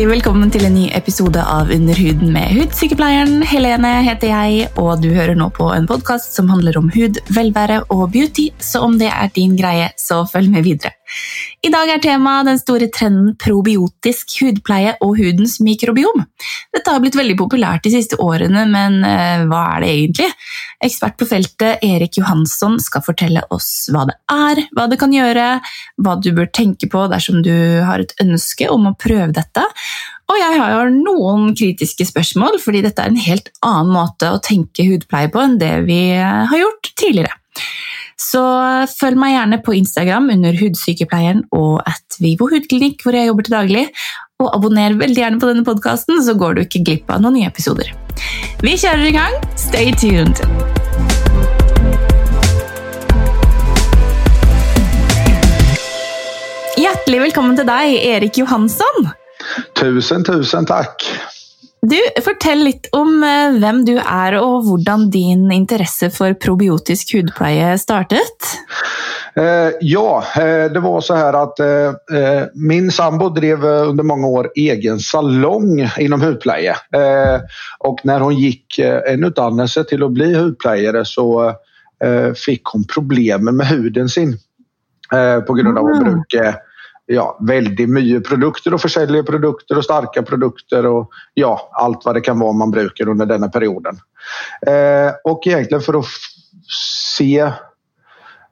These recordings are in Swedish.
Hjertelig velkommen til en ny episode av Under huden med hudsykepleieren. Helene heter jeg, og du hører nå på en podkast som handler om hud, velvære og beauty, så om det er din greie, så følg med videre. I dag er temaet den store trenden probiotisk hudpleie og hudens mikrobiom. Dette har blitt veldig populært de siste årene, men eh, hva er det egentlig? Ekspert på feltet Erik Johansson skal fortelle oss hva det er, hva det kan gjøre, hva du bør tenke på dersom du har et ønske om å prøve dette. Og jeg har noen kritiske spørsmål, fordi dette er en helt annen måte å tenke hudpleie på enn det vi har gjort tidligere. Så följ mig gärna på Instagram under Hudsykepleieren och at Vivo hudklinikk, hvor jeg jobber til daglig. Och abonnera väldigt gärna på denne podkasten, så går du inte glipp av några nya episoder. Vi kjører i gang. Stay tuned! Hjärtligt välkommen till dig, Erik Johansson. Tusen, tusen tack! Du, Fortell litt om eh, hvem du er og hvordan din interesse for probiotisk hudpleie startet. Eh, ja, eh, det var så här att min sambo drev under många år egen salong inom hudpleie. och när hon gick en utdannelse till att bli hudplejare så fick hon problem med huden sin på grund av att bruka ja, väldigt mycket produkter och försäljer produkter och starka produkter och ja, allt vad det kan vara man brukar under denna perioden. Eh, och egentligen för att se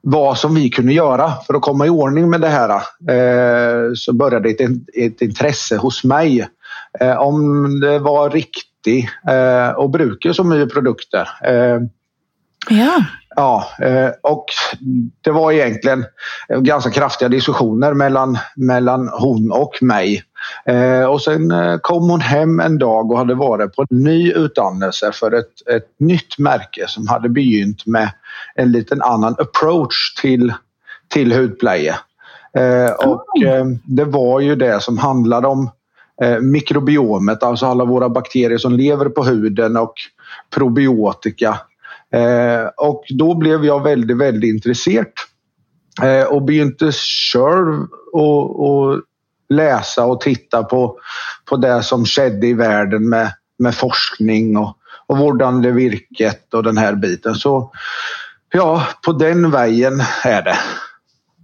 vad som vi kunde göra för att komma i ordning med det här eh, så började ett, ett intresse hos mig eh, om det var riktigt eh, att så mycket produkter. Eh, ja. Ja, eh, och det var egentligen ganska kraftiga diskussioner mellan, mellan hon och mig. Eh, och sen eh, kom hon hem en dag och hade varit på en ny utdannelse för ett, ett nytt märke som hade begynt med en liten annan approach till, till hudpleje. Och det var ju det som handlade om mikrobiomet, alltså alla våra bakterier som lever på huden och probiotika Eh, och då blev jag väldigt, väldigt intresserad eh, och begynte själv och, och läsa och titta på, på det som skedde i världen med, med forskning och, och vårdande virket och den här biten. Så ja, på den vägen är det.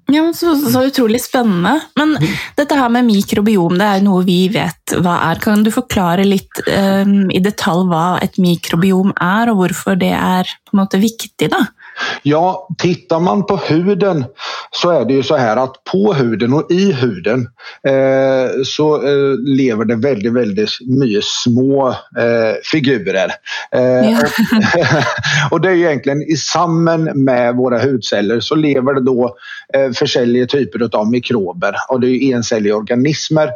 Ja, så, så, utrolig spennende. Men mm. dette her med mikrobiom det er noe vi vet hva er. Kan du forklare litt um, i detalj hva et mikrobiom er, og hvorfor det er på en måte viktig? da? Ja, tittar man på huden så är det ju så här att på huden och i huden eh, så eh, lever det väldigt, väldigt mycket små eh, figurer. Eh, ja. och det är egentligen i samman med våra hudceller så lever det då eh, typer av mikrober och det är encelliga organismer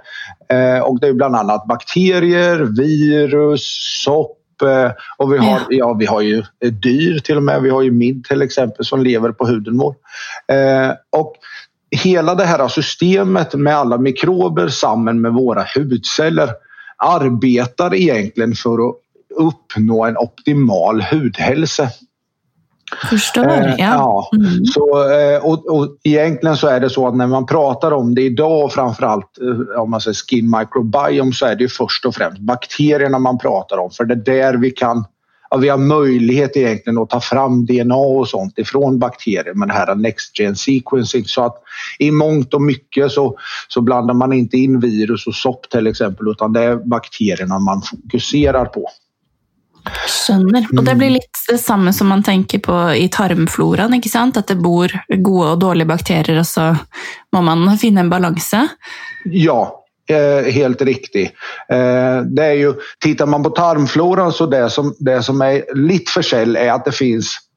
eh, och det är bland annat bakterier, virus, sopp och vi har, ja. vi har ju dyr till och med. Vi har ju midd till exempel som lever på huden vår. Eh, och hela det här systemet med alla mikrober samman med våra hudceller arbetar egentligen för att uppnå en optimal hudhälsa. Förstår, eh, ja. Mm. Så, eh, och, och egentligen så är det så att när man pratar om det idag, framförallt eh, om man säger skin microbiome, så är det först och främst bakterierna man pratar om. För det är där vi kan ja, vi har möjlighet egentligen att ta fram DNA och sånt ifrån bakterier med det här next gen sequencing. Så att i mångt och mycket så, så blandar man inte in virus och sopp till exempel utan det är bakterierna man fokuserar på. Skjønner. Og det blir litt det samme som man tenker på i tarmfloraen. ikke sant? At det bor gode og dårlige bakterier, og så må man finne en balanse. Ja, eh, helt riktigt. Eh, det är ju, tittar man på tarmfloran så det som, det som är lite försälj är att det finns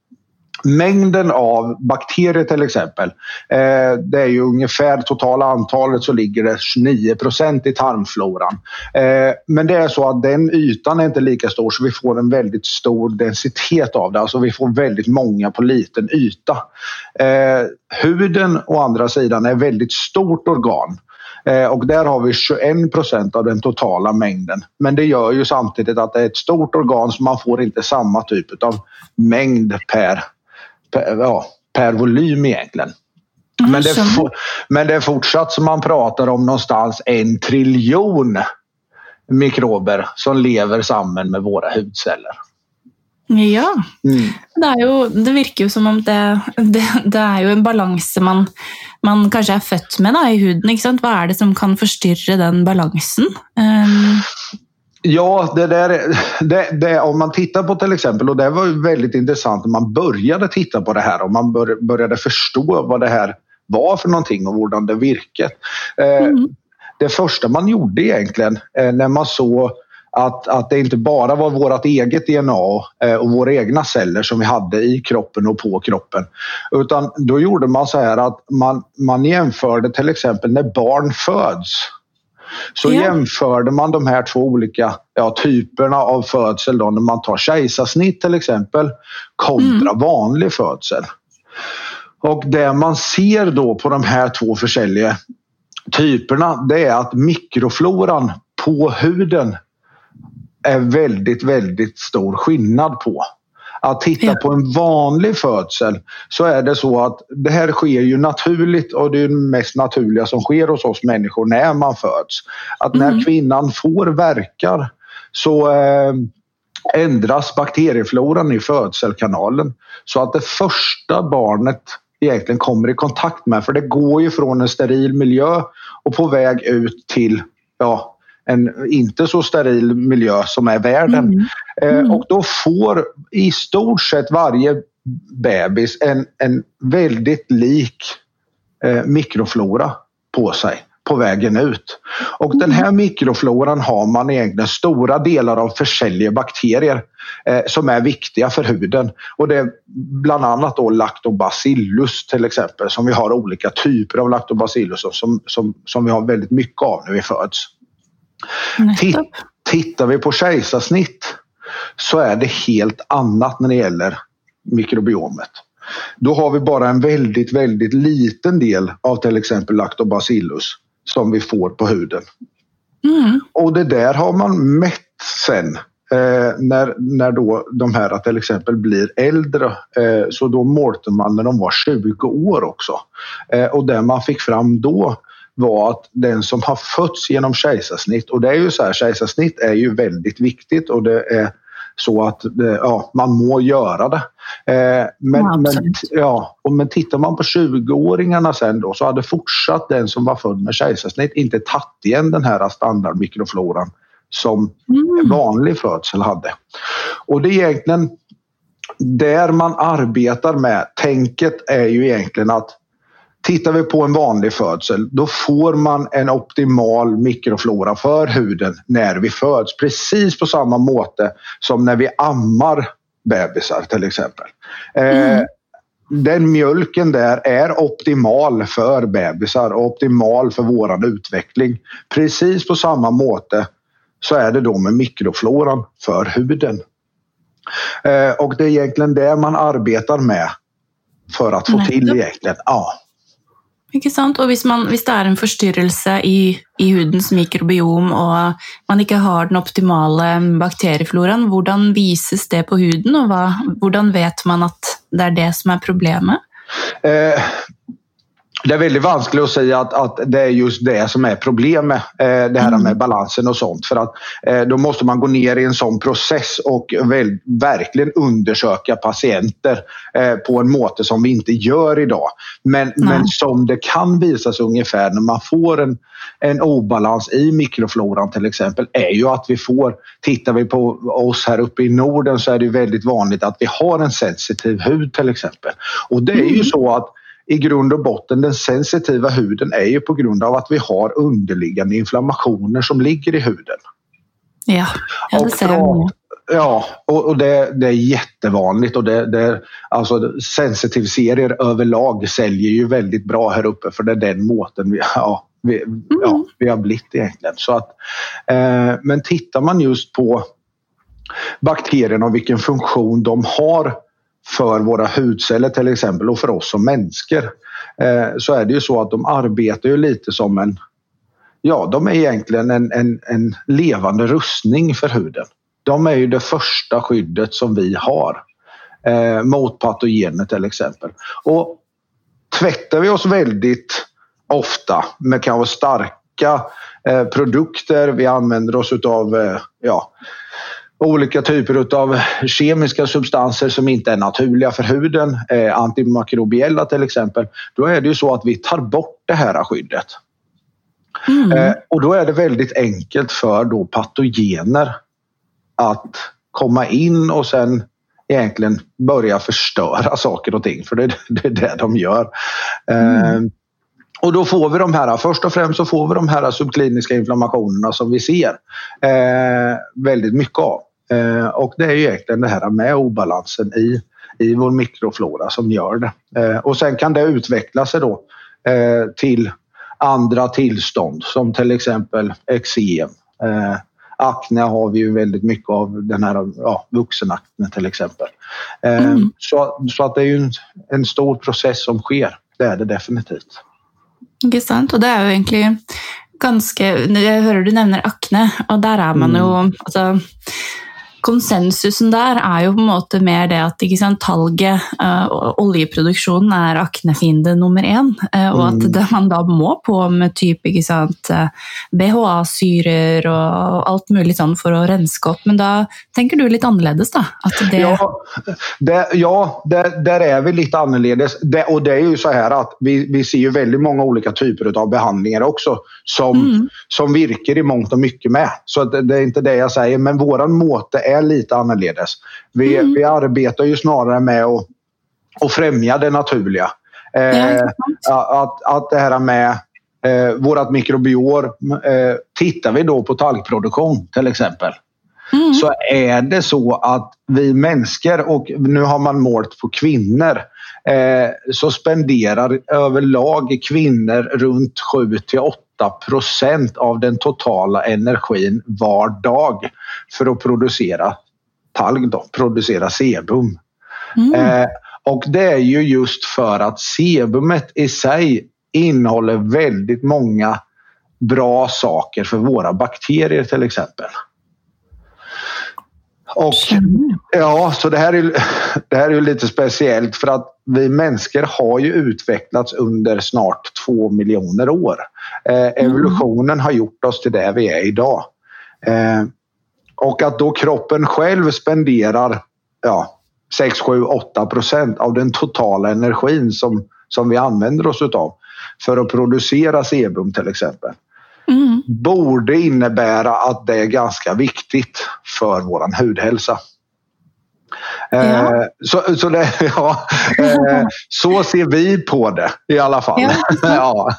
mängden av bakterier till exempel. Eh, det är ju ungefär totala antalet så ligger det 29 procent i tarmfloran. Eh, men det är så att den ytan är inte lika stor så vi får en väldigt stor densitet av det. Alltså vi får väldigt många på liten yta. Eh, huden å andra sidan är väldigt stort organ. Eh, och där har vi 21 procent av den totala mängden. Men det gör ju samtidigt att det är ett stort organ så man får inte samma typ av mängd per per, ja, per volym egentligen. Mm, men, det, men det är fortsatt som man pratar om någonstans en triljon mikrober som lever samman med våra hudceller. Ja. Mm. Det, er jo, det virker jo som om det, det, det er jo en balanse man, man, kanskje er født med da, i huden. ikke sant? Hva er det som kan forstyrre den balansen? Um... Ja, det där, det, det, om man tittar på till exempel, och det var väldigt intressant när man började titta på det här och man bör, började förstå vad det här var för någonting och hur det virkade. Eh, mm. Det första man gjorde egentligen eh, när man såg att, att det inte bara var vårt eget DNA eh, och våra egna celler som vi hade i kroppen och på kroppen. Utan då gjorde man så här att man, man jämförde till exempel när barn föds. Så ja. jämförde man de här två olika ja, typerna av födsel då, när man tar kejsarsnitt till exempel kontra mm. vanlig födsel. Och det man ser då på de här två försäljare typerna det är att mikrofloran på huden är väldigt, väldigt stor skillnad på. Att titta ja. på en vanlig födsel så är det så att det här sker ju naturligt och det är det mest naturliga som sker hos oss människor när man föds. Att när mm. kvinnan får verkar så eh, ändras bakteriefloran i födselkanalen så att det första barnet egentligen kommer i kontakt med. För det går ju från en steril miljö och på väg ut till ja, en inte så steril miljö som är världen. Mm. Eh, mm. och då får i stort sett varje bebis en, en väldigt lik eh, mikroflora på sig på vägen ut. Och den här mikrofloran har man egentligen stora delar av försäljliga bakterier eh, som är viktiga för huden. Och det är bland annat då lactobacillus till exempel som vi har olika typer av lactobacillus som, som, som vi har väldigt mycket av när vi föds. Tittar vi på kejsarsnitt så är det helt annat när det gäller mikrobiomet. Då har vi bara en väldigt, väldigt liten del av till exempel lactobacillus som vi får på huden. Mm. Och det där har man mätt sen eh, när, när då de här till exempel blir äldre. Eh, så då målte man när de var 20 år också. Eh, och det man fick fram då var att den som har fötts genom kejsarsnitt och det är ju så här, kejsarsnitt är ju väldigt viktigt och det är så att ja, man må göra det. Eh, men, ja, men, ja, och men tittar man på 20-åringarna sen då så hade fortsatt den som var född med kejsarsnitt inte tagit igen den här standardmikrofloran som mm. vanlig födsel hade. Och det är egentligen där man arbetar med tänket är ju egentligen att Tittar vi på en vanlig födsel, då får man en optimal mikroflora för huden när vi föds. Precis på samma måte som när vi ammar bebisar till exempel. Eh, mm. Eh, den mjölken där är optimal för bebisar och optimal för våran utveckling. Precis på samma måte så är det då med mikrofloran för huden. Eh, och det är egentligen det man arbetar med för att få till egentligen. Ja. Ikke sant? Og hvis, man, hvis det er en forstyrrelse i, i, hudens mikrobiom, og man ikke har den optimale bakteriefloraen, hvordan vises det på huden, og hva, hvordan vet man at det er det som er problemet? Eh, det är väldigt vanskligt att säga att, att det är just det som är problemet. Eh, det här mm. med balansen och sånt. För att eh, då måste man gå ner i en sån process och väl, verkligen undersöka patienter eh, på en måte som vi inte gör idag. Men, men som det kan visas ungefär när man får en, en obalans i mikrofloran till exempel är ju att vi får, tittar vi på oss här uppe i Norden så är det väldigt vanligt att vi har en sensitiv hud till exempel. Och det är ju mm. så att i grund och botten den sensitiva huden är ju på grund av att vi har underliggande inflammationer som ligger i huden. Ja, det ser jag. Ja, och, och det, det, är jättevanligt och det, det, alltså sensitiv serier överlag säljer ju väldigt bra här uppe för det är den måten vi, ja, vi, mm. ja, vi har blivit egentligen. Så att, eh, men tittar man just på bakterierna och vilken funktion de har för våra hudceller till exempel och för oss som människor eh, så är det ju så att de arbetar ju lite som en Ja, de är egentligen en, en, en levande rustning för huden. De är ju det första skyddet som vi har eh, mot patogener till exempel. Och tvättar vi oss väldigt ofta med kanske starka eh, produkter. Vi använder oss utav, eh, ja, olika typer av kemiska substanser som inte är naturliga för huden. Eh, antimakrobiella till exempel. Då är det ju så att vi tar bort det här skyddet. Mm. Eh, och då är det väldigt enkelt för då patogener att komma in och sen egentligen börja förstöra saker och ting. För det, det är det de gör. Eh, mm. Och då får vi de här, först och främst så får vi de här subkliniska inflammationerna som vi ser eh, väldigt mycket av. Eh, och det är ju egentligen det här med obalansen i, i vår mikroflora som gör det. Eh, och sen kan det utveckla sig då eh, till andra tillstånd som till exempel eksem. Eh, akne har vi ju väldigt mycket av, den här ja, vuxenakne till exempel. Eh, mm. så, så att det är ju en, en stor process som sker, det är det definitivt. Ikke sant. Og det er jo egentlig ganske Jeg hører du nevner akne, og der er man mm. Konsensusen der er jo på en måte mer det at ikke sant, talget, uh, oljeproduksjonen, er aknefiende nummer én. Og at det, man da må på med type ikke sant, eh, BHA-syrer og alt mulig sånn for å renske opp. Men da tenker du litt annerledes, da? Det... Ja, det, ja där, där är vi lite annorledes. Det, och det är ju så här att vi, vi ser ju väldigt många olika typer av behandlingar också som, mm. som virker i mångt och mycket med. Så det, det är inte det jag säger, men våran måte är lite annorledes. Vi, mm. vi arbetar ju snarare med att, att främja det naturliga. Eh, att, att det här med eh, vårt mikrobior, eh, tittar vi då på talgproduktion till exempel. Mm. Så är det så att vi människor, och nu har man målt på kvinnor, eh, så spenderar överlag kvinnor runt 7 till 8 procent av den totala energin var dag för att producera talg, då, producera sebum. Mm. Eh, och det är ju just för att sebumet i sig innehåller väldigt många bra saker för våra bakterier till exempel. Och, ja, så det här, är, det här är lite speciellt för att vi människor har ju utvecklats under snart två miljoner år. Eh, mm. evolutionen har gjort oss till det vi är idag. Eh, och att då kroppen själv spenderar ja, 6, 7, 8 procent av den totala energin som, som vi använder oss utav för att producera sebum till exempel. Mm. Borde innebära att det är ganska viktigt för vår hudhälsa. Ja. Eh, så, så, det, ja, eh, så ser vi på det i alla fall. Ja. ja.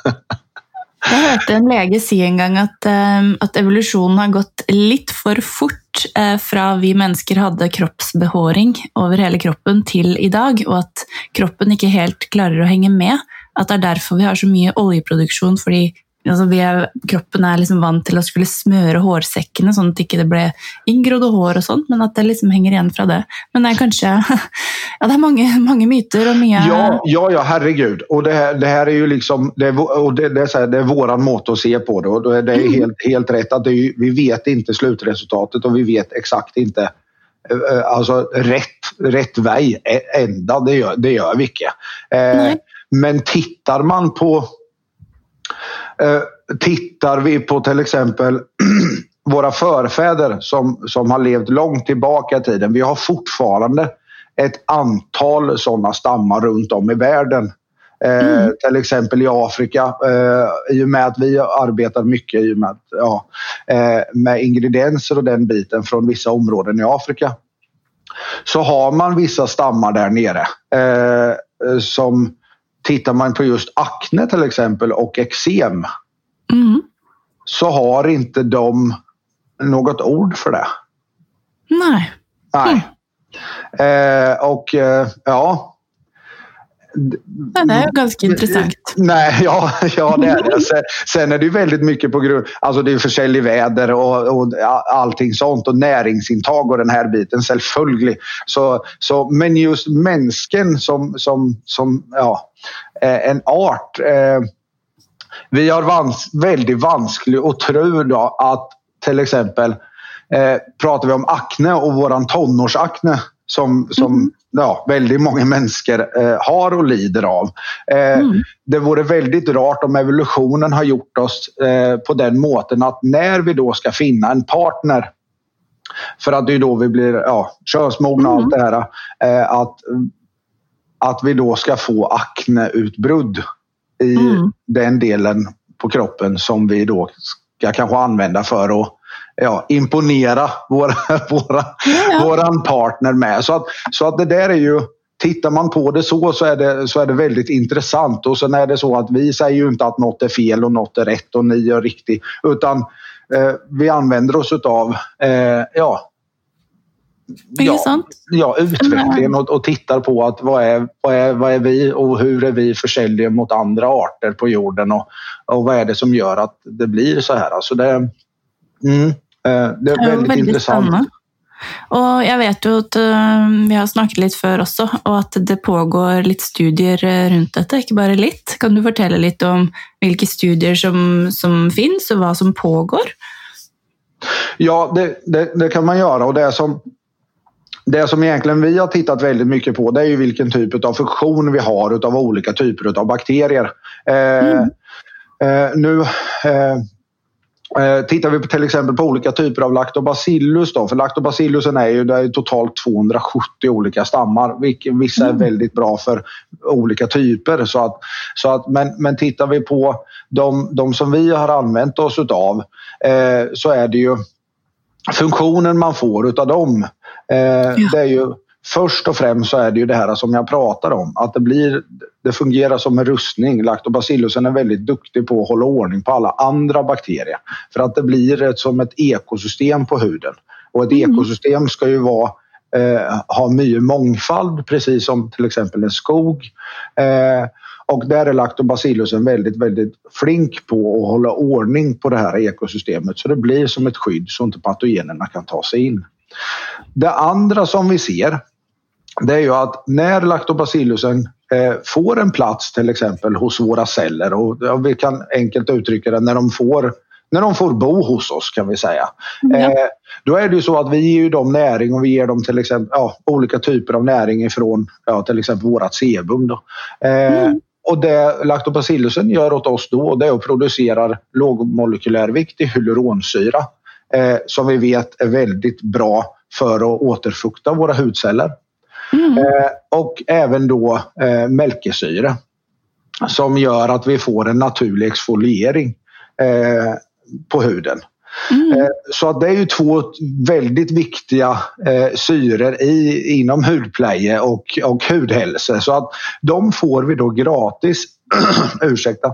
Jeg hørte en lege si en gang at, ehm, at evolusjonen har gått litt for fort eh, fra vi mennesker hadde kroppsbehåring over hele kroppen til i dag, og at kroppen ikke helt klarer å henge med. At det er derfor vi har så mye oljeproduksjon, fordi altså er, kroppen er liksom vant til å skulle smøre hårsekkene, sånn at det ikke ble inngrodde hår og sånt, men at det liksom henger igjen fra det. Men det er kanskje Ja, det er mange, mange myter og mye Ja, ja, ja herregud. Og det, det her er jo liksom Det, och det, det, är, så det är våran måte att se på det och det är mm. helt, helt rätt att är, vi vet inte slutresultatet och vi vet exakt inte eh, eh, alltså rätt, rätt väg ända, det gör, det gör vi inte. Eh, men tittar man på tittar vi på till exempel våra förfäder som, som har levt långt tillbaka i tiden. Vi har fortfarande ett antal sådana stammar runt om i världen. Eh, mm. Till exempel i Afrika. Eh, I och med att vi arbetar mycket i med, ja, eh, med ingredienser och den biten från vissa områden i Afrika. Så har man vissa stammar där nere eh, som Tittar man på just akne till exempel och eksem mm. så har inte de något ord för det. Nej. Nej. Mm. Eh, och eh, ja, det är ganska intressant. Nej, ja, ja det är det. Sen, sen är det ju väldigt mycket på grund alltså det är försäljning väder och, och allting sånt och näringsintag och den här biten, självföljlig. Så, så, men just mänsken som, som, som ja, eh, en art. Eh, vi har vans, väldigt vanskligt att tro då att till exempel eh, pratar vi om akne och våran tonårsakne som, som mm. ja, väldigt många människor eh, har och lider av. Eh, mm. Det vore väldigt rart om evolutionen har gjort oss eh, på den måten att när vi då ska finna en partner för att det är då vi blir ja, könsmogna och allt mm. det här. Eh, att, att vi då ska få akneutbrudd i mm. den delen på kroppen som vi då ska kanske använda för att ja, imponera våra, våra, ja. våran partner med. Så att, så att det där är ju Tittar man på det så så är det, så är det väldigt intressant och sen är det så att vi säger ju inte att något är fel och något är rätt och ni är riktigt utan eh, vi använder oss av eh, ja, ja, ja, utvecklingen och, och tittar på att vad är, vad, är, vad är vi och hur är vi försäljare mot andra arter på jorden och, och vad är det som gör att det blir så här. Alltså det, mm, det är väldigt, väldigt intressant. Spännande. Og jeg vet jo at uh, vi har snakket litt før også, og at det pågår litt studier eh, rundt dette, ikke bare litt. Kan du fortelle litt om hvilke studier som, som finns och vad som pågår? Ja, det, det, det, kan man göra och det som, det som egentligen vi har tittat väldigt mycket på det är ju vilken typ av funktion vi har av olika typer av bakterier. Eh, mm. eh, nu eh, Eh, tittar vi på till exempel på olika typer av lactobacillus då, för lactobacillusen är ju det är totalt 270 olika stammar. Vissa är mm. väldigt bra för olika typer. Så att, så att, men, men tittar vi på de, de som vi har använt oss utav eh, så är det ju funktionen man får utav dem. Eh, ja. Det är ju Först och främst så är det ju det här som jag pratar om, att det, blir, det fungerar som en rustning. Lactobacillusen är väldigt duktig på att hålla ordning på alla andra bakterier. För att det blir ett, som ett ekosystem på huden. Och ett mm. ekosystem ska ju vara, eh, ha mycket mångfald, precis som till exempel en skog. Eh, och där är lactobacillusen väldigt, väldigt flink på att hålla ordning på det här ekosystemet så det blir som ett skydd så inte patogenerna kan ta sig in. Det andra som vi ser det är ju att när lactobacillusen eh, får en plats till exempel hos våra celler och vi kan enkelt uttrycka det när de får när de får bo hos oss kan vi säga. Mm. Eh, då är det ju så att vi ger dem näring och vi ger dem till exempel ja, olika typer av näring ifrån ja, till exempel vårat sebum. Då. Eh, mm. Och det lactobacillusen gör åt oss då det är att producera lågmolekylärviktig hyaluronsyra eh, som vi vet är väldigt bra för att återfukta våra hudceller. Mm. Eh, och även då eh, mälkesyre som gör att vi får en naturlig exfoliering eh, på huden. Mm. Eh, så det är ju två väldigt viktiga eh, syror i, inom hudpleje och, och hudhälsa. Så att de får vi då gratis, ursäkta,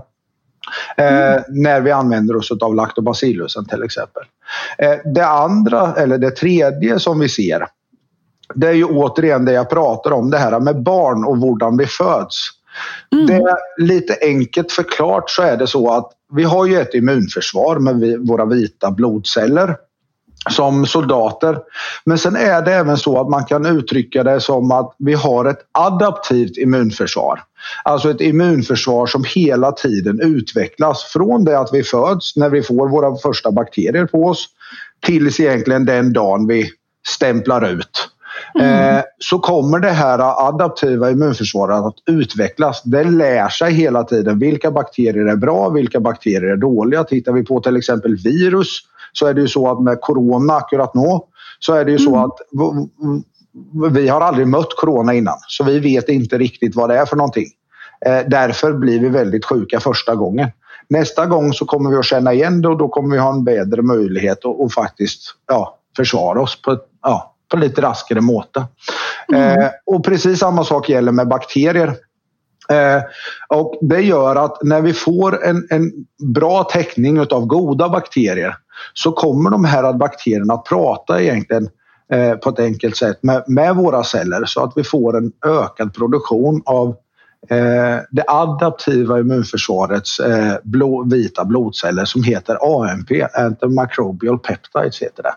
eh, mm. när vi använder oss av lactobacillusen till exempel. Eh, det andra, eller det tredje som vi ser det är ju återigen det jag pratar om, det här med barn och hur vi föds. Mm. Det är lite enkelt förklart så är det så att vi har ju ett immunförsvar med våra vita blodceller som soldater. Men sen är det även så att man kan uttrycka det som att vi har ett adaptivt immunförsvar. Alltså ett immunförsvar som hela tiden utvecklas från det att vi föds, när vi får våra första bakterier på oss, tills egentligen den dagen vi stämplar ut. Mm. Så kommer det här adaptiva immunförsvaret att utvecklas. Det lär sig hela tiden vilka bakterier är bra, vilka bakterier är dåliga. Tittar vi på till exempel virus så är det ju så att med corona akkurat nu så är det ju så mm. att vi har aldrig mött corona innan så vi vet inte riktigt vad det är för någonting. Eh, därför blir vi väldigt sjuka första gången. Nästa gång så kommer vi att känna igen det och då kommer vi ha en bättre möjlighet att, faktiskt ja, försvara oss på, ja, på lite raskare måte. Mm. Eh, och precis samma sak gäller med bakterier. Eh, och det gör att när vi får en, en bra täckning av goda bakterier så kommer de här bakterierna att prata egentligen eh, på ett enkelt sätt med, med våra celler så att vi får en ökad produktion av Eh, det adaptiva immunförsvarets eh, vita blodceller som heter AMP, Antimicrobial Peptides heter det.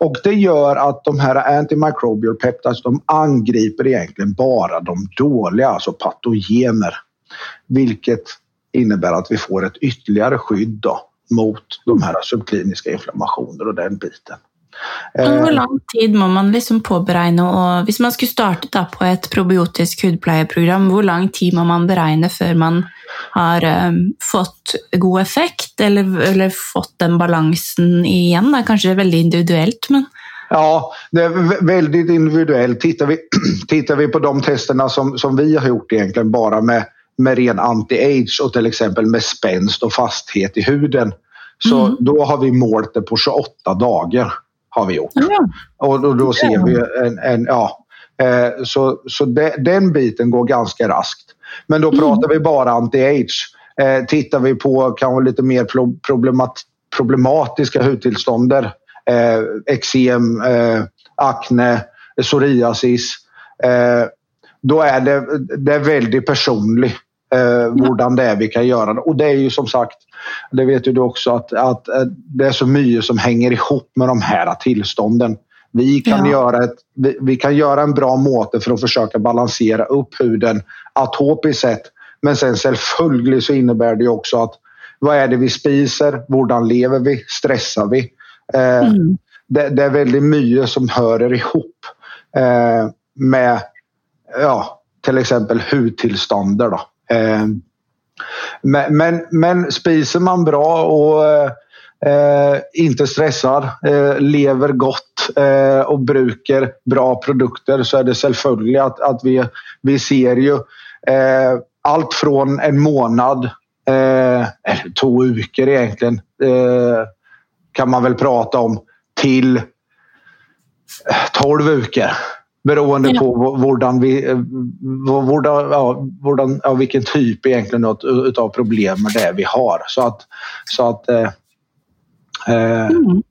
Och det gör att de här Antimicrobial Peptides de angriper egentligen bara de dåliga, alltså patogener. Vilket innebär att vi får ett ytterligare skydd då, mot de här subkliniska inflammationer och den biten. Men Hvor lang tid må man liksom påberegne? Og hvis man skulle startet da på et probiotisk hudpleieprogram, hvor lang tid må man beregne før man har um, fått god effekt, eller, eller, fått den balansen igjen? Det er kanskje veldig individuelt, men Ja, det är väldigt individuellt. Tittar vi, tittar vi på de testerna som, som vi har gjort egentligen bara med, med ren anti-age och till exempel med spänst och fasthet i huden. Så mm. då har vi målt det på 28 dagar. Har vi gjort. Ja. Och då, då ser vi en, en ja, eh, så, så de, den biten går ganska raskt. Men då mm. pratar vi bara anti-age. Eh, tittar vi på kanske lite mer problemat, problematiska hudtillstånder eh, eksem, eh, akne, psoriasis. Eh, då är det, det är väldigt personligt eh, hvordan det är vi kan göra. Och det är ju som sagt, det vet ju du också, att, att, att det är så mycket som hänger ihop med de här tillstånden. Vi kan, ja. göra ett, vi, vi, kan göra en bra måte för att försöka balansera upp huden atopiskt sett. Men sen självföljligt så innebär det också att vad är det vi spiser? Hur lever vi? Stressar vi? Eh, mm. det, det, är väldigt mycket som hör ihop eh, med ja, till exempel hudtillstånd. Då. Ehm, men, men, men, spiser man bra och eh, inte stressar, eh, lever gott eh, och brukar bra produkter så är det självföljligt att, att vi, vi ser ju eh, allt från en månad, eh, eller två veckor egentligen, eh, kan man väl prata om till 12 veckor. Beroende ja. på hvordan vi, hvordan, ja, hvordan, ja, vilken typ egentligen av problem det är vi har. Så att, så att eh, eh, mm.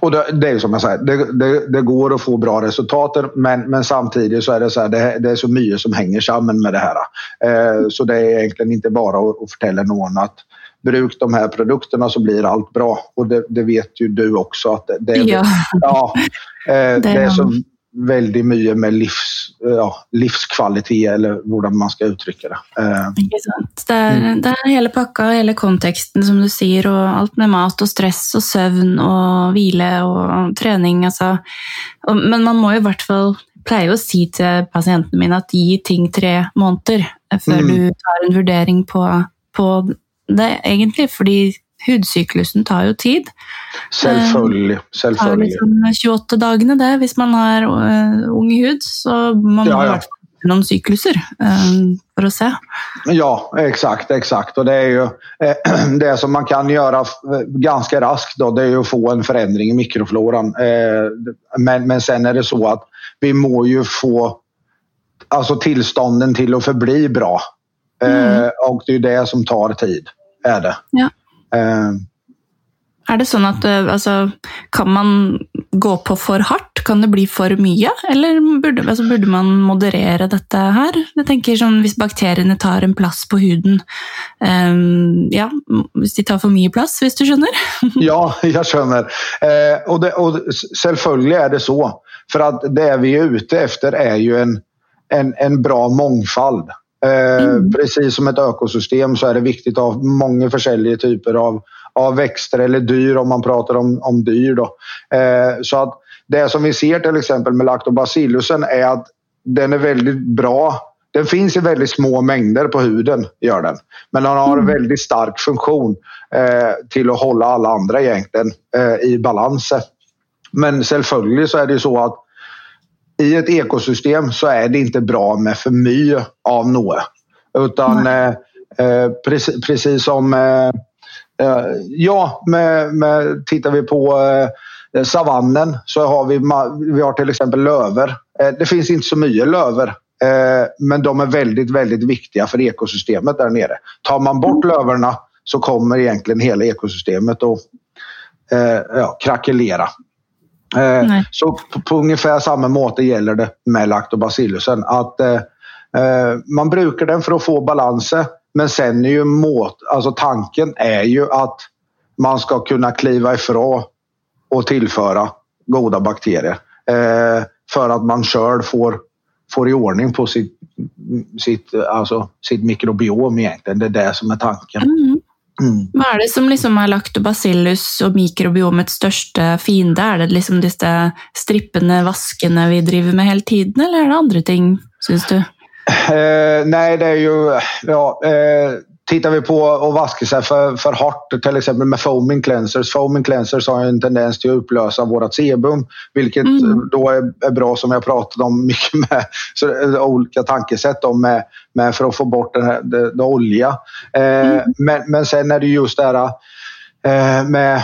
Och det, det, är som jag säger, det, det, det, går att få bra resultat men, men samtidigt så är det så här, det, är så mycket som hänger samman med det här. Eh, så det är egentligen inte bara att, att förtälla någon att bruk de här produkterna så blir allt bra. Och det, vet ju du också att det, det, ja. Ja, eh, det är så väldigt mycket med livs, ja, livskvalitet eller hur man ska uttrycka det. Eh. Det är, mm. det är hela pakka, hela kontexten som du säger och allt med mat och stress och sömn och vila och träning. Alltså. Men man måste i vart fall pleier å si til pasientene mine at gi ting tre måneder før mm. du tar en vurdering på, på det egentlig, fordi hudsyklusen tar jo tid. Selvfølgelig. Selvfølgelig. Det tar liksom 28 dagene, det. Hvis man har uh, ung hud, så man ja, må noen sykluser uh, för att se. Ja, exakt, exakt. Och det är ju eh, det som man kan göra ganska raskt då, det är ju att få en förändring i mikrofloran. Eh, men, men sen är det så att vi må ju få alltså tillstånden till att förbli bra. Mm. Eh, och det är det som tar tid. Är det. Ja. Eh. Är det så att eh, alltså, kan man gå på för hårt? Kan det bli för mycket? Eller borde, alltså, borde man moderera detta här? Jag tänker som om bakterierna tar en plats på huden. Um, ja, om de tar för mycket plats, om du känner? ja, jag känner. Eh, och, det, och självföljligt är det så. För att det vi är ute efter är ju en, en, en bra mångfald. Eh, mm. Precis som ett ökosystem så är det viktigt att ha många olika typer av, av växter eller dyr om man pratar om, om dyr. Då. Eh, så att det som vi ser till exempel med lactobacillusen är att den är väldigt bra. Den finns i väldigt små mängder på huden, gör den. Men den har en mm. väldigt stark funktion eh, till att hålla alla andra egentligen eh, i balans. Men självföljligt så är det så att i ett ekosystem så är det inte bra med för mycket av något. Utan eh, eh, precis, precis, som eh, eh, ja, med, med, tittar vi på eh, savannen så har vi, vi har till exempel löver. Eh, det finns inte så mycket löver men de är väldigt, väldigt viktiga för ekosystemet där nere. Tar man bort mm. löverna så kommer egentligen hela ekosystemet att ja, krackelera. Eh, så på, på, ungefär samma måte gäller det med lactobacillusen. Att eh, eh, man brukar den för att få balanser men sen är ju måt, alltså tanken är ju att man ska kunna kliva ifrån och tillföra goda bakterier. Eh, för att man själv får, får i ordning på sitt, sitt, alltså, sitt mikrobiom egentligen. Det är det som är tanken. Mm. Mm. Vad är det som liksom är lactobacillus och mikrobiomets största fiende? Är det liksom dessa strippande vaskarna vi driver med hela tiden eller är det andra ting, syns du? Eh, nej, det är ju... Ja, eh, tittar vi på att vaska sig för, för hårt, till exempel med foaming cleansers. Foaming cleansers har en tendens till att upplösa vårt sebum, vilket mm. då är, är, bra som jag pratat om mycket med så, olika tankesätt om med, med för att få bort den här, det, det olja. Eh, mm. men, men sen är det just det här eh, med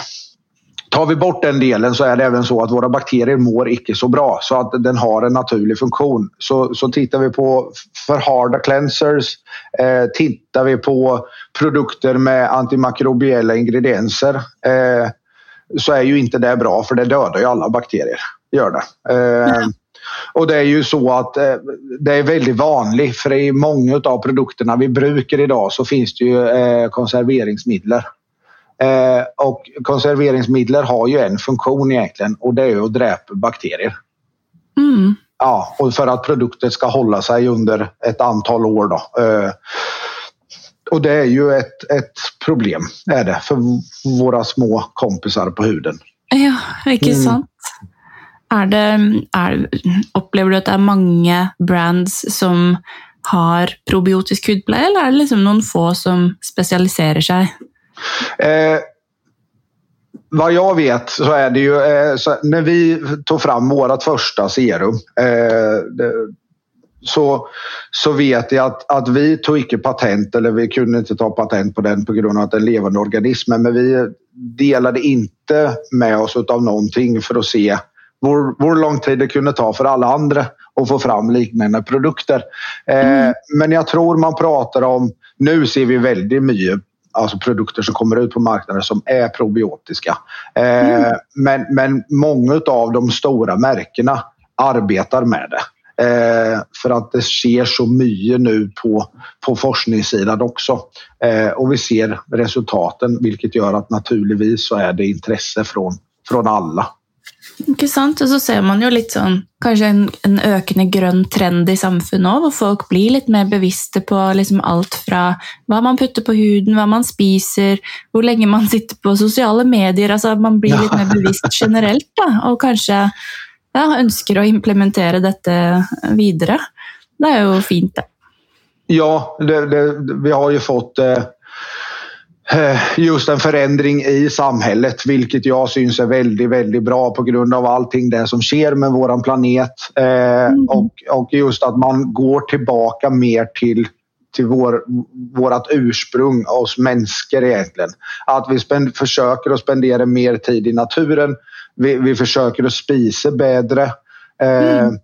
Tar vi bort den delen så är det även så att våra bakterier mår icke så bra så att den har en naturlig funktion. Så, så tittar vi på för harda cleansers, eh, tittar vi på produkter med antimakrobiella ingredienser eh, så är ju inte det bra för det dödar ju alla bakterier. Gör det. Eh, mm. Och det är ju så att eh, det är väldigt vanligt för i många av produkterna vi brukar idag så finns det ju eh, konserveringsmedel. Eh, och konserveringsmedel har ju en funktion egentligen och det är att dräpa bakterier. Mm. Ja, och för att produkten ska hålla sig under ett antal år. Då. Eh, och det är ju ett, ett problem är det, för våra små kompisar på huden. Ja, inte mm. sant? Är det, är, upplever du att det är många brands som har probiotisk hudpleie eller är det liksom någon få som specialiserar sig? Eh, vad jag vet så är det ju eh, när vi tog fram vårt första serum eh, så, så vet jag att, att vi tog icke patent, eller vi kunde inte ta patent på den på grund av att det är en levande organism, men vi delade inte med oss av någonting för att se hur, hur lång tid det kunde ta för alla andra att få fram liknande produkter. Eh, mm. Men jag tror man pratar om, nu ser vi väldigt mycket alltså produkter som kommer ut på marknaden som är probiotiska. Eh, mm. men, men många av de stora märkena arbetar med det. Eh, för att det sker så mycket nu på, på forskningssidan också. Eh, och vi ser resultaten vilket gör att naturligtvis så är det intresse från, från alla. Ikke sant? Og så ser man jo litt sånn Kanskje en, en økende grønn trend i samfunnet òg, hvor folk blir litt mer bevisste på liksom alt fra hva man putter på huden, hva man spiser, hvor lenge man sitter på sosiale medier. altså Man blir litt mer bevisst generelt, da, og kanskje ja, ønsker å implementere dette videre. Det er jo fint, det. Ja, det, det, vi har ju fått Eh, just en förändring i samhället, vilket jag syns är väldigt, väldigt bra på grund av allting det som sker med våran planet. Eh, mm. och, och just att man går tillbaka mer till till vår, vårat ursprung, oss människor egentligen. Att vi spend, försöker att spendera mer tid i naturen. Vi, vi försöker att spisa bättre. Eh, mm.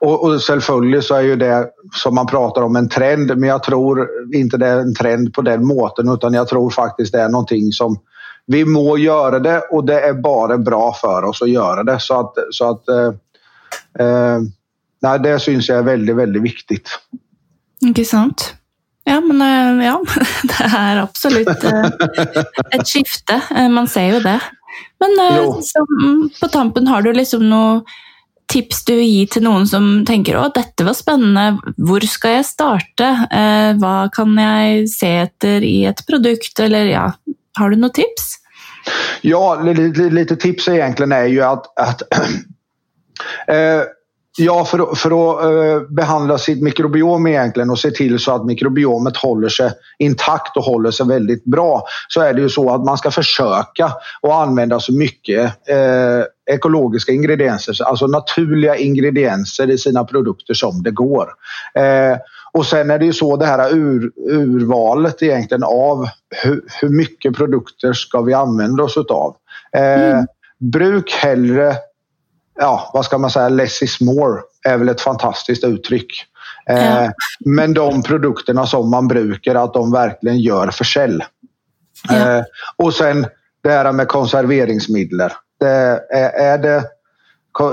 Och, och självföljd så är ju det som man pratar om en trend, men jag tror inte det är en trend på den måten utan jag tror faktiskt det är någonting som vi må göra det och det är bara bra för oss att göra det. Så att, så att eh, eh, nej, det syns jag är väldigt, väldigt viktigt. Inte sant. Ja, men eh, ja, det är absolut eh, ett skifte. Eh, man ser ju det. Men som, på tampen, har du liksom något tips du vill ge till någon som tänker att detta var spännande, var ska jag starta? Eh, vad kan jag se efter i ett produkt? Eller ja, har du något tips? Ja, lite, lite tips egentligen är ju att, att eh, Ja, för, för att uh, behandla sitt mikrobiom egentligen och se till så att mikrobiomet håller sig intakt och håller sig väldigt bra så är det ju så att man ska försöka att använda så mycket uh, ekologiska ingredienser, alltså naturliga ingredienser i sina produkter som det går. Uh, och sen är det ju så det här ur, urvalet egentligen av hur, hur mycket produkter ska vi använda oss utav. Mm. Bruk hellre ja, vad ska man säga, less is more är väl ett fantastiskt uttryck. Eh, ja. Men de produkterna som man brukar, att de verkligen gör försäljning. Ja. Eh, och sen det här med konserveringsmedel. Det är, är det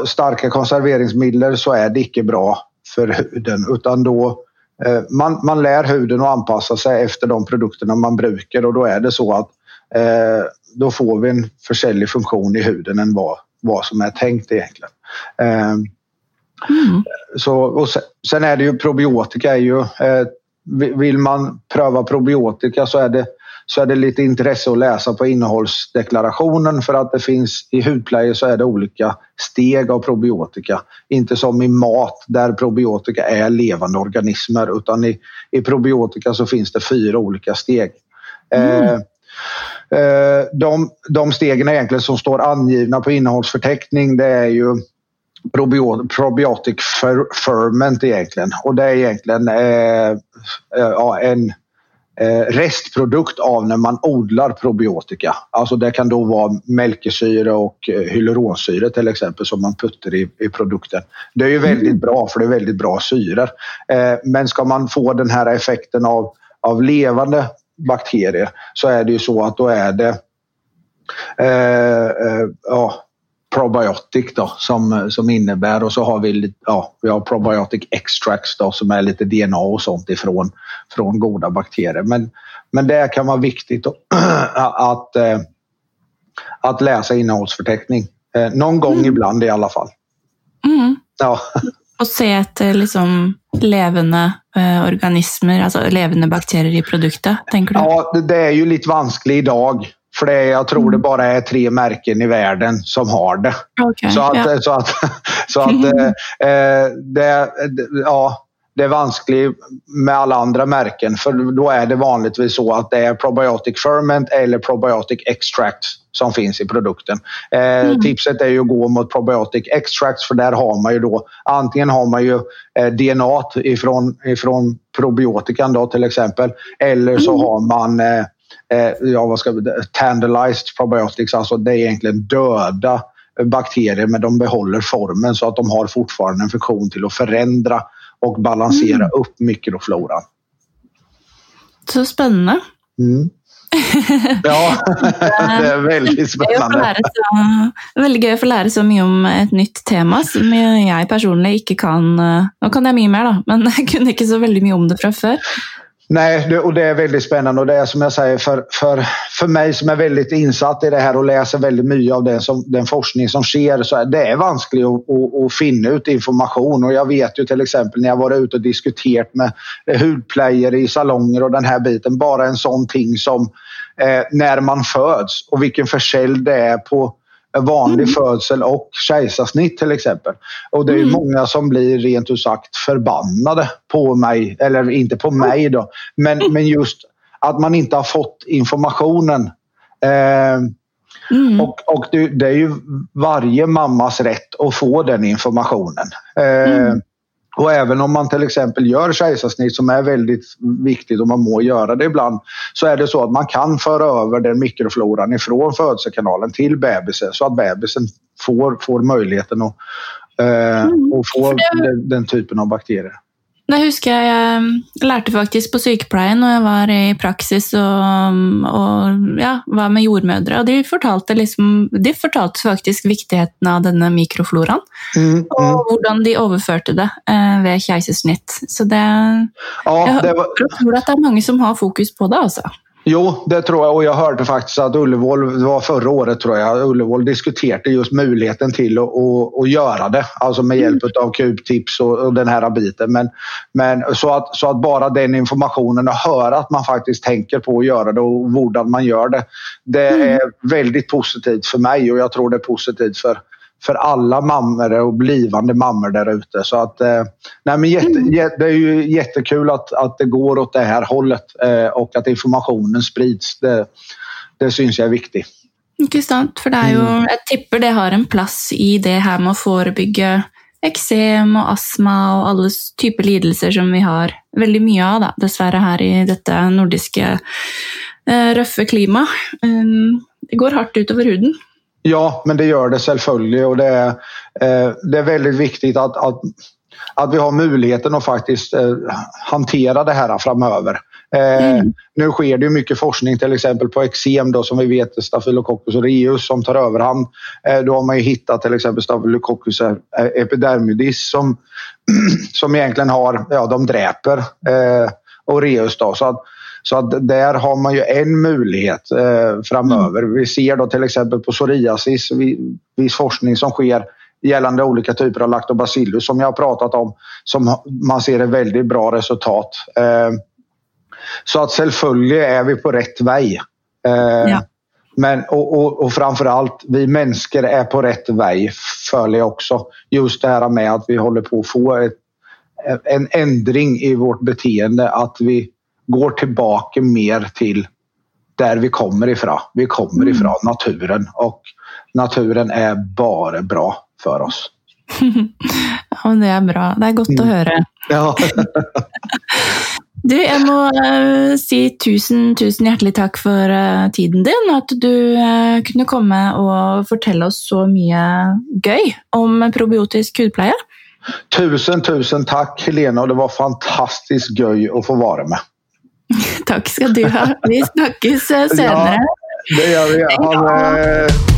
starka konserveringsmedel så är det inte bra för huden utan då eh, man, man lär huden att anpassa sig efter de produkterna man brukar och då är det så att eh, då får vi en försäljlig funktion i huden än vad vad som är tänkt egentligen. Ehm, mm. Så, och sen, sen, är det ju probiotika. Är ju, eh, vill man pröva probiotika så är det så är det lite intresse att läsa på innehållsdeklarationen för att det finns i hudplejer så är det olika steg av probiotika. Inte som i mat där probiotika är levande organismer utan i, i probiotika så finns det fyra olika steg. Mm. Eh, eh, de, de stegen egentligen som står angivna på innehållsförteckning det är ju probiotic ferment egentligen. Och det är egentligen eh, eh, en eh, restprodukt av när man odlar probiotika. Alltså det kan då vara mälkesyre och eh, hyaluronsyre till exempel som man puttar i, i produkten. Det är ju väldigt mm. bra för det är väldigt bra syror. Eh, men ska man få den här effekten av, av levande bakterier så är det ju så att då är det eh, eh, ja, probiotic då, som, som innebär och så har vi, ja, vi har probiotic extracts då, som är lite DNA och sånt ifrån från goda bakterier. Men, men det kan vara viktigt att, att, eh, att läsa innehållsförteckning. Eh, någon gång mm. ibland i alla fall. Mm. Ja. Och se etter liksom levende eh, organismer, alltså levande bakterier i produkten, tänker du? Ja, det, det är ju lite vanskligt idag för det, jag tror det mm. bara är tre märken i världen som har det. Okay, så att, yeah. så att, så att eh, eh det, ja, det är vanskligt med alla andra märken för då är det vanligtvis så att det är probiotic ferment eller probiotic extract som finns i produkten. Eh, mm. Tipset är ju att gå mot probiotic extracts för där har man ju då antingen har man ju eh, DNA ifrån, ifrån probiotikan då till exempel eller så mm. har man eh, ja, vad ska vi, tandalized probiotics, alltså det är egentligen döda bakterier men de behåller formen så att de har fortfarande en funktion till att förändra och balansera mm. upp mikrofloran. Så spännande. Mm. Ja, det är väldigt spännande. Det är väldigt kul att få lära sig mycket om ett nytt tema som jag personligen inte kan. Nu kan jag mycket mer, då, men jag kunde inte så väldigt mycket om det från. Nej, det, och det är väldigt spännande. Och det är som jag säger för, för, för mig som är väldigt insatt i det här och läser väldigt mycket av den, som, den forskning som sker så är det vanskligt att, att, att, finna ut information. Och jag vet ju till exempel när jag varit ute och diskuterat med hudplayer i salonger och den här biten, bara en sån ting som eh, när man föds och vilken försälj det är på vanlig mm. födsel och kejsarsnitt till exempel. Och det är mm. många som blir rent ut sagt förbannade på mig, eller inte på mig då, men, mm. men just att man inte har fått informationen. Eh, mm. Och, och det, det, är ju varje mammas rätt att få den informationen. Eh, mm. Och även om man till exempel gör kejsarsnitt som är väldigt viktigt och man må göra det ibland så är det så att man kan föra över den mikrofloran ifrån födelsekanalen till bebisen så att bebisen får, får möjligheten att, eh, mm. att få den, den typen av bakterier. Det husker jeg jeg lærte faktisk på sykepleien når jeg var i praksis og, og ja, var med jordmødre. Og de fortalte, liksom, de fortalte faktisk viktigheten av denne mikrofloraen. Mm, mm. Og hvordan de overførte det eh, ved keisersnitt. Så det, ja, det var... Jeg tror at det er mange som har fokus på det. altså. Jo, det tror jag och jag hörde faktiskt att Ullevål, det var förra året tror jag, Ullevål diskuterade just möjligheten till att, att, att göra det. Alltså med hjälp mm. av kubtips och, och, den här biten. Men, men så, att, så att bara den informationen och höra att man faktiskt tänker på att göra det och hur man gör det. Det mm. är väldigt positivt för mig och jag tror det är positivt för, för alla mammor och blivande mammor där ute. Så att, eh, nej men jätte, mm. det är ju jättekul att, att det går åt det här hållet eh, och att informationen sprids. Det, det syns jag är viktigt. Inte sant, för det är ju, mm. jag tippar det har en plats i det här med att förebygga eksem och astma och alla typer lidelser som vi har väldigt mycket av, da, dessverre, här i detta nordiska eh, røffe klimaet. Um, det går hårt ut över huden. Ja, men det gör det självföljd och det är, eh, det är väldigt viktigt att, att, att vi har möjligheten att faktiskt eh, hantera det här framöver. Eh, mm. Nu sker det mycket forskning till exempel på eksem då, som vi vet Staphylococcus aureus som tar överhand. Då har man ju hittat till exempel Staphylococcus epidermidis som, som egentligen har, ja de dräper aureus då. Så att, så att där har man ju en möjlighet eh, framöver. Mm. Vi ser då till exempel på psoriasis, viss forskning som sker gällande olika typer av lactobacillus som jag har pratat om, som man ser ett väldigt bra resultat. Eh, Så att selvfølgelig är vi på rätt väg. Eh, ja. Men, och, och, och framförallt, vi människor är på rätt väg, följer också. Just det här med att vi håller på att få ett, en ändring i vårt beteende. Att vi går tillbaka mer till där vi kommer ifrån. Vi kommer mm. ifrån naturen och naturen är bara bra för oss. ja, det är bra. Det är gott att mm. höra. Ja. Du, jeg må uh, si tusen, tusen hjertelig takk for uh, tiden din. At du uh, kunne komme og fortelle oss så mye gøy om probiotisk hudpleie. Tusen, tusen takk, Helene. Og det var fantastisk gøy å få være med. Takk skal du ha. Vi snakkes senere. Ja, det gjør vi. Ha moderne